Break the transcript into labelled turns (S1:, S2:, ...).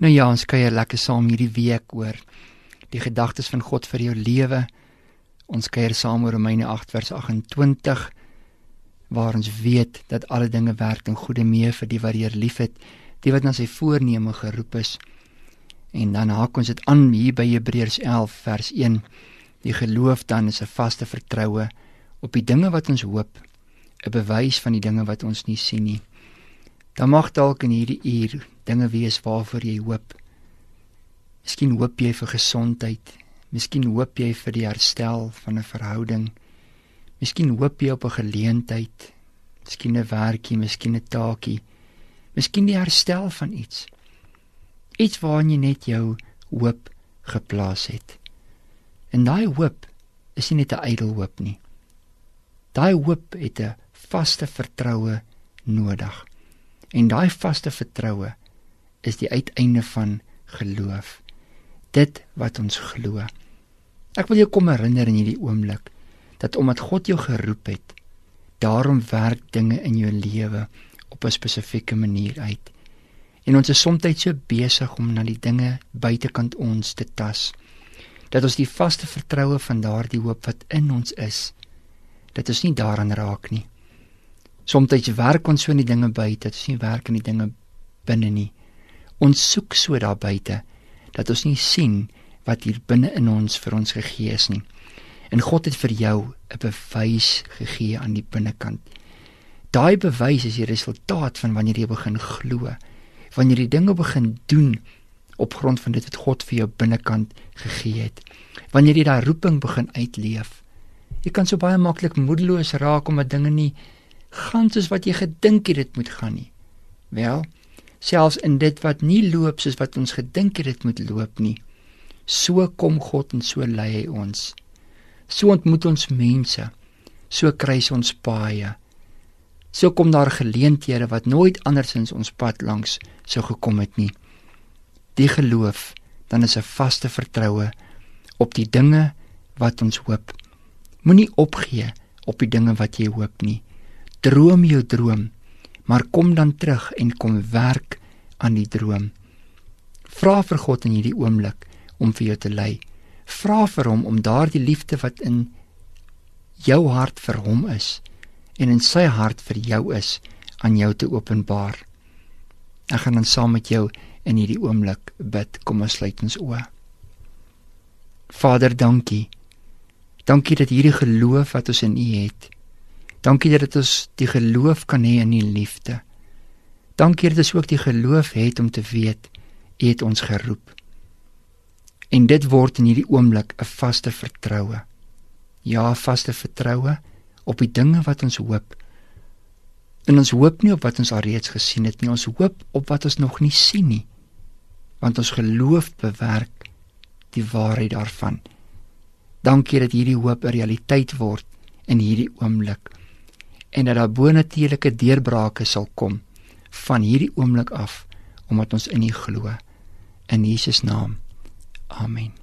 S1: Nou ja, ons kuier lekker saam hierdie week oor die gedagtes van God vir jou lewe. Ons kuier saam oor Romeine 8 vers 28 waar ons weet dat alle dinge werk ten goeie mee vir die wat die Here liefhet, die wat na sy voorneme geroep is. En dan haak ons dit aan hier by Hebreërs 11 vers 1. Die geloof dan is 'n vaste vertroue op die dinge wat ons hoop, 'n bewys van die dinge wat ons nie sien nie. Dan mag dalk in hierdie uur dinge wees waarvoor jy hoop. Miskien hoop jy vir gesondheid, miskien hoop jy vir die herstel van 'n verhouding. Miskien hoop jy op 'n geleentheid, miskien 'n werkie, miskien 'n taakie, miskien die herstel van iets. Iets waarna jy net jou hoop geplaas het. En daai hoop is nie net 'n ydel hoop nie. Daai hoop het 'n vaste vertroue nodig. En daai vaste vertroue is die uiteinde van geloof. Dit wat ons glo. Ek wil jou kom herinner in hierdie oomblik dat omdat God jou geroep het, daarom werk dinge in jou lewe op 'n spesifieke manier uit. En ons is soms so besig om na die dinge buitekant ons te tas dat ons die vaste vertroue van daardie hoop wat in ons is, dit is nie daaraan raak nie. Somstyds werk ons so in die dinge buite, dit is nie werk in die dinge binne nie. Ons soek so daar buite dat ons nie sien wat hier binne in ons vir ons gegee is nie. En God het vir jou 'n bewys gegee aan die binnekant. Daai bewys is die resultaat van wanneer jy begin glo. Wanneer jy dinge begin doen op grond van dit wat God vir jou binnekant gegee het. Wanneer jy daai roeping begin uitleef. Jy kan so baie maklik moedeloos raak omdat dinge nie gaan soos wat jy gedink het dit moet gaan nie. Wel, selfs in dit wat nie loop soos wat ons gedink het dit moet loop nie, so kom God en so lei hy ons. So ontmoet ons mense. So kruis ons paaie. So kom daar geleenthede wat nooit andersins ons pad langs sou gekom het nie. Die geloof dan is 'n vaste vertroue op die dinge wat ons hoop. Moenie opgee op die dinge wat jy hoop nie droom jou droom, maar kom dan terug en kom werk aan die droom. Vra vir God in hierdie oomblik om vir jou te lei. Vra vir hom om daardie liefde wat in jou hart vir hom is en in sy hart vir jou is aan jou te openbaar. Ek gaan dan saam met jou in hierdie oomblik bid. Kom ons sluit ons oë. Vader, dankie. Dankie dat hierdie geloof wat ons in U het, Dankie dat ons die geloof kan hê in die liefde. Dankie dat ons ook die geloof het om te weet U het ons geroep. En dit word in hierdie oomblik 'n vaste vertroue. Ja, vaste vertroue op die dinge wat ons hoop. En ons hoop nie op wat ons alreeds gesien het nie, ons hoop op wat ons nog nie sien nie. Want ons geloof bewerk die waarheid daarvan. Dankie dat hierdie hoop 'n realiteit word in hierdie oomblik en dat daar bonatuurlike deurbrake sal kom van hierdie oomblik af omdat ons in U glo in Jesus naam. Amen.